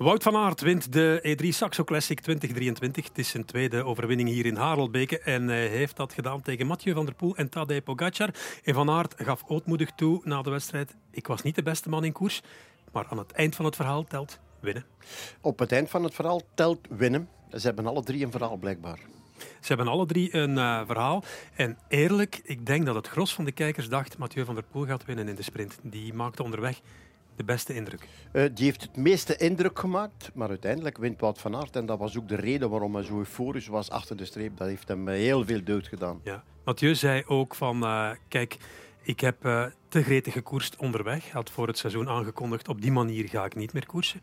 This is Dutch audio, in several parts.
Wout van Aert wint de E3 Saxo Classic 2023. Het is zijn tweede overwinning hier in Harelbeke. En hij heeft dat gedaan tegen Mathieu van der Poel en Tadej Pogacar. En Van Aert gaf ootmoedig toe na de wedstrijd. Ik was niet de beste man in koers, maar aan het eind van het verhaal telt winnen. Op het eind van het verhaal telt winnen. Ze hebben alle drie een verhaal blijkbaar. Ze hebben alle drie een uh, verhaal. En eerlijk, ik denk dat het gros van de kijkers dacht Mathieu van der Poel gaat winnen in de sprint. Die maakte onderweg de beste indruk? Uh, die heeft het meeste indruk gemaakt, maar uiteindelijk wint Wout van Aert. En dat was ook de reden waarom hij zo euforisch was achter de streep. Dat heeft hem heel veel deugd gedaan. Ja. Mathieu zei ook van, uh, kijk, ik heb uh, te gretig gekoerst onderweg. Hij had voor het seizoen aangekondigd, op die manier ga ik niet meer koersen.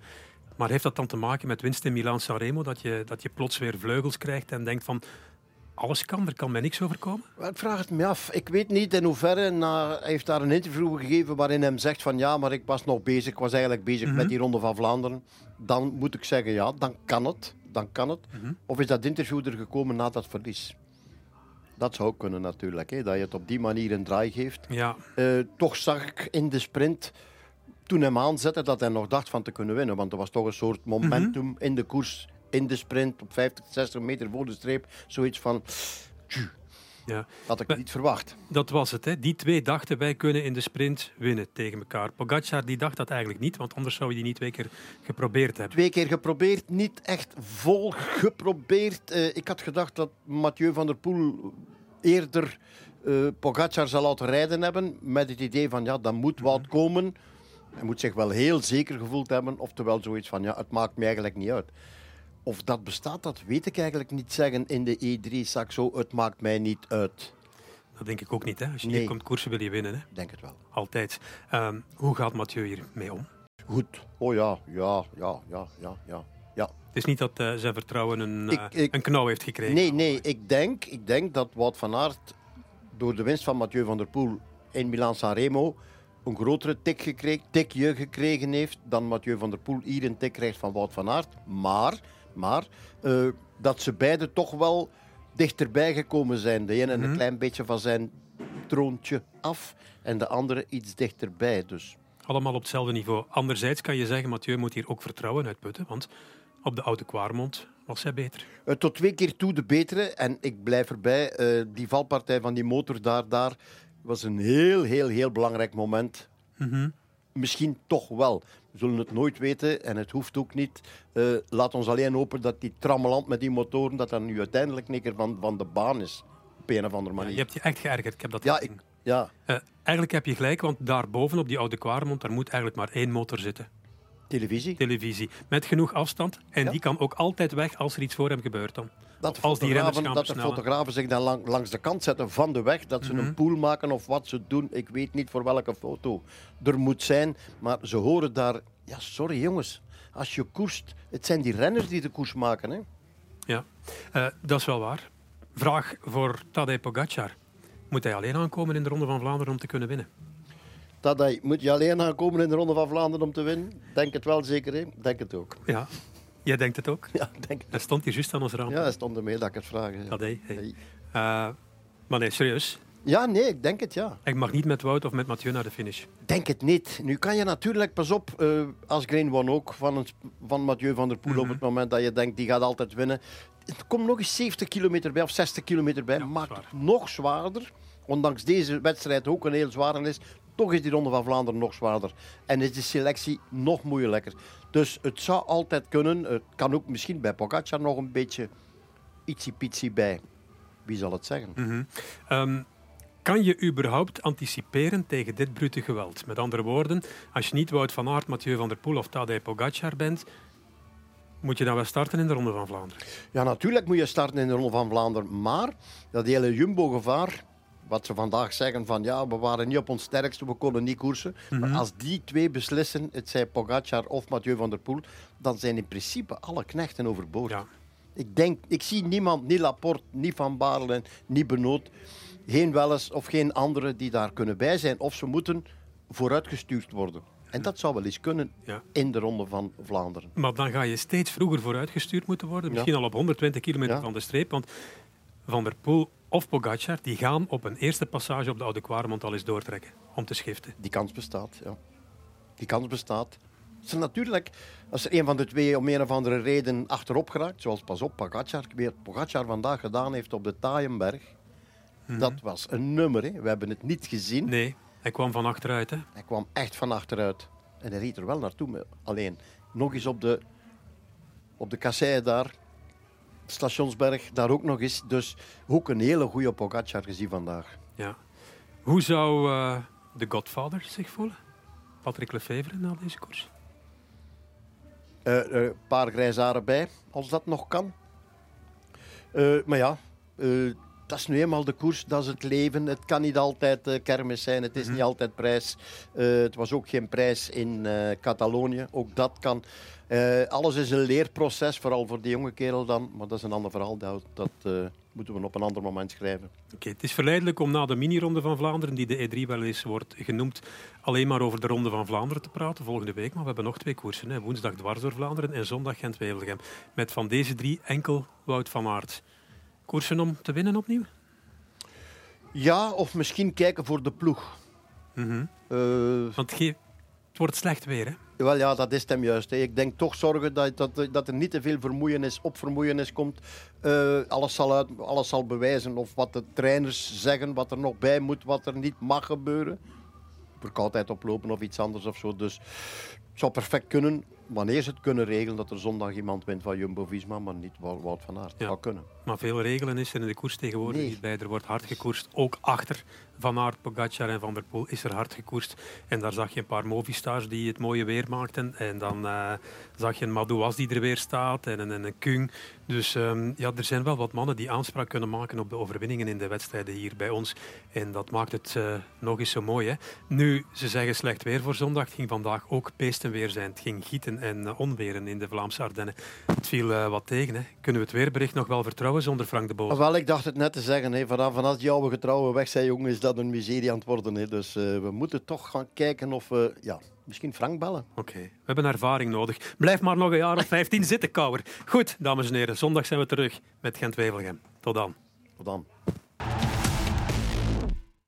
Maar heeft dat dan te maken met winst in Milaan-Sanremo? Dat je, dat je plots weer vleugels krijgt en denkt van alles kan, er kan mij niks overkomen? Ik vraag het me af. Ik weet niet in hoeverre. Na, hij heeft daar een interview gegeven waarin hij zegt van ja, maar ik was nog bezig. Ik was eigenlijk bezig met mhm. die Ronde van Vlaanderen. Dan moet ik zeggen ja, dan kan het. Dan kan het. Mhm. Of is dat interview er gekomen na dat verlies? Dat zou ook kunnen natuurlijk. Hè, dat je het op die manier een draai geeft. Ja. Uh, toch zag ik in de sprint toen hem aanzette dat hij nog dacht van te kunnen winnen. Want er was toch een soort momentum mhm. in de koers in de sprint op 50, 60 meter voor de streep. Zoiets van. Ja. Had ik niet verwacht. Dat was het. Hè. Die twee dachten wij kunnen in de sprint winnen tegen elkaar. Pogacar die dacht dat eigenlijk niet, want anders zou hij die niet twee keer geprobeerd hebben. Twee keer geprobeerd, niet echt vol geprobeerd. Uh, ik had gedacht dat Mathieu van der Poel eerder uh, Pogacar zal laten rijden hebben. Met het idee van ja, dan moet wat mhm. komen. Hij moet zich wel heel zeker gevoeld hebben. Oftewel zoiets van ja, het maakt me eigenlijk niet uit. Of dat bestaat, dat weet ik eigenlijk niet zeggen in de E3 Saxo. Het maakt mij niet uit. Dat denk ik ook niet. Hè? Als je nee. hier komt koersen wil je winnen. Hè? Denk het wel. Altijd. Um, hoe gaat Mathieu hier mee om? Goed. Oh ja, ja, ja, ja, ja, ja. ja. Het is niet dat uh, zijn vertrouwen een, ik, uh, een knauw heeft gekregen. Nee, nee. Ik denk, ik denk dat Wout van Aert door de winst van Mathieu van der Poel in Milan-San Remo een grotere tik gekregen, tikje gekregen heeft dan Mathieu van der Poel hier een tik krijgt van Wout van Aert. Maar maar uh, dat ze beide toch wel dichterbij gekomen zijn. De ene mm een mhm. klein beetje van zijn troontje af en de andere iets dichterbij. Dus. Allemaal op hetzelfde niveau. Anderzijds kan je zeggen, Mathieu moet hier ook vertrouwen uitputten. Want op de oude Kwaremond was hij beter. Uh, tot twee keer toe de betere. En ik blijf erbij, uh, die valpartij van die motor daar, daar was een heel, heel, heel belangrijk moment. Mm Misschien toch wel. We zullen het nooit weten en het hoeft ook niet. Uh, laat ons alleen hopen dat die trammeland met die motoren, dat dat nu uiteindelijk niet van, van de baan is. Op een of andere manier. je hebt je echt geërgerd. Ik heb dat ja, ik, ja. Uh, eigenlijk heb je gelijk, want daarboven op die oude Kwaremond, daar moet eigenlijk maar één motor zitten. Televisie. Televisie. Met genoeg afstand. En die kan ook altijd weg als er iets voor hem gebeurt dan. Dat de, als die dat de fotografen zich dan lang, langs de kant zetten van de weg. Dat ze een mhm. pool maken of wat ze doen. Ik weet niet voor welke foto er moet zijn. Maar ze horen daar... Ja, sorry jongens. Als je koerst... Het zijn die renners die de koers maken. Hè? Ja, uh, dat is wel waar. Vraag voor Tadej Pogacar. Moet hij alleen aankomen in de Ronde van Vlaanderen om te kunnen winnen? Tadej, moet je alleen aankomen in de Ronde van Vlaanderen om te winnen? Denk het wel zeker, hè? Denk het ook. Ja, Jij denkt het ook? Ja, denk het. Hij stond hier juist aan ons raam. Ja, hij stond ermee dat ik het vraag. Ja. Dat hey. Uh, maar nee, serieus. Ja, nee, ik denk het, ja. Ik mag niet met Wout of met Mathieu naar de finish. Denk het niet. Nu kan je natuurlijk, pas op, uh, als Green won ook van, een, van Mathieu van der Poel op mhm. het moment dat je denkt, die gaat altijd winnen. Er komt nog eens 70 kilometer bij of 60 kilometer bij. maakt het nog zwaarder. Ondanks deze wedstrijd ook een heel zware is. Toch is die Ronde van Vlaanderen nog zwaarder. En is de selectie nog moeilijker. Dus het zou altijd kunnen. Het kan ook misschien bij Pogacar nog een beetje ietsiepietsie bij. Wie zal het zeggen? Mhm. Ehm, kan je überhaupt anticiperen tegen dit brute geweld? Met andere woorden, als je niet Wout van Aert, Mathieu van der Poel of Tadej Pogacar bent, moet je dan wel starten in de Ronde van Vlaanderen? Ja, natuurlijk moet je starten in de Ronde van Vlaanderen. Maar dat hele Jumbo-gevaar wat ze vandaag zeggen van ja, we waren niet op ons sterkste, we konden niet koersen. Maar mhm. als die twee beslissen, het zij Pogacar of Mathieu van der Poel, dan zijn in principe alle knechten overboord. Ja. Ik, denk, ik zie niemand, niet Laporte, niet Van Baarle, niet Benoot, geen Welles of geen andere die daar kunnen bij zijn. Of ze moeten vooruitgestuurd worden. En dat zou wel eens kunnen in de Ronde van Vlaanderen. Maar dan ga je steeds vroeger vooruitgestuurd moeten worden. Misschien al op 120 kilometer van de streep. Want Van der Poel of Pogacar, die gaan op een eerste passage op de Oude Kwaremond al eens doortrekken om te schiften. Die kans bestaat, ja. Die kans bestaat. Er natuurlijk, als er een van de twee om een of andere reden achterop geraakt, zoals pas op, Pogacar, weer Pogacar vandaag gedaan heeft op de Taaienberg, dat was een nummer. Hè. We hebben het niet gezien. Nee, hij kwam van achteruit. Hè? Hij kwam echt van achteruit. En hij reed er wel naartoe. Alleen, nog eens op de, op de kassei daar, Stationsberg, daar ook nog eens. Dus ook een hele goede Pogacar gezien vandaag. Ja. Hoe zou eh, de Godfather zich voelen? Patrick Lefevre na deze koers? Eh, eh, Een paar grijze haren bij, als dat nog kan. Eh, maar ja, eh, dat is nu eenmaal de koers, dat is het leven. Het kan niet altijd eh, kermis zijn, het is niet altijd prijs. Eh, het was ook geen prijs in eh, Catalonië, ook dat kan. Eh, alles is een leerproces, vooral voor die jonge kerel dan. Maar dat is een ander verhaal, dat, dat eh, moeten we op een ander moment schrijven. Oké, het is verleidelijk om na de mini-ronde van Vlaanderen, die de E3 wel eens wordt genoemd, alleen maar over de ronde van Vlaanderen te praten volgende week. Maar we hebben nog twee koersen. Hè. Woensdag dwars door Vlaanderen en zondag Gent-Wevelgem. Met van deze drie enkel Wout van Aert. Koersen om te winnen opnieuw? Ja, of misschien kijken voor de ploeg. Mhm. Eh, Want het wordt slecht weer, hè? Wel ja, dat is hem juist. Ik denk toch zorgen dat, dat, dat er niet te veel vermoeienis op vermoeienis komt. Eh, alles, zal uit, alles zal bewijzen of wat de trainers zeggen, wat er nog bij moet, wat er niet mag gebeuren. Verkoudheid oplopen of iets anders of zo. Dus het zou perfect kunnen, wanneer ze het kunnen regelen, dat er zondag iemand wint van Jumbo-Visma, maar niet Wout van Aert. Ja. zou kunnen. Maar veel regelen is er in de koers tegenwoordig Nee. niet bij. Er wordt hard gekoerst. Ook achter Van Aert, Pogacar en Van der Poel is er hard gekoerst. En daar zag je een paar Movistars die het mooie weer maakten. En dan eh, zag je een Madouas die er weer staat en een, en een Kung. Dus ehm, ja, er zijn wel wat mannen die aanspraak kunnen maken op de overwinningen in de wedstrijden hier bij ons. En dat maakt het eh, nog eens zo mooi. Hè? Nu, ze zeggen slecht weer voor zondag. Het ging vandaag ook peestenweer zijn. Het ging gieten en eh, onweren in de Vlaamse Ardennen. Het viel eh, wat tegen. Hè? Kunnen we het weerbericht nog wel vertrouwen zonder Frank de? Ah, Wel, ik dacht het net te zeggen. Hè. Vanaf, vanaf jouw getrouwen weg zijn, jongen, is dat een miserie aan het worden. Hè. Dus eh, we moeten toch gaan kijken of we, ja, misschien Frank bellen. Oké, we hebben ervaring nodig. Blijf maar nog een jaar of 15 zitten, Kouwer. Goed, dames en heren, zondag zijn we terug met Gent-Wevelgem. Tot dan. Tot dan.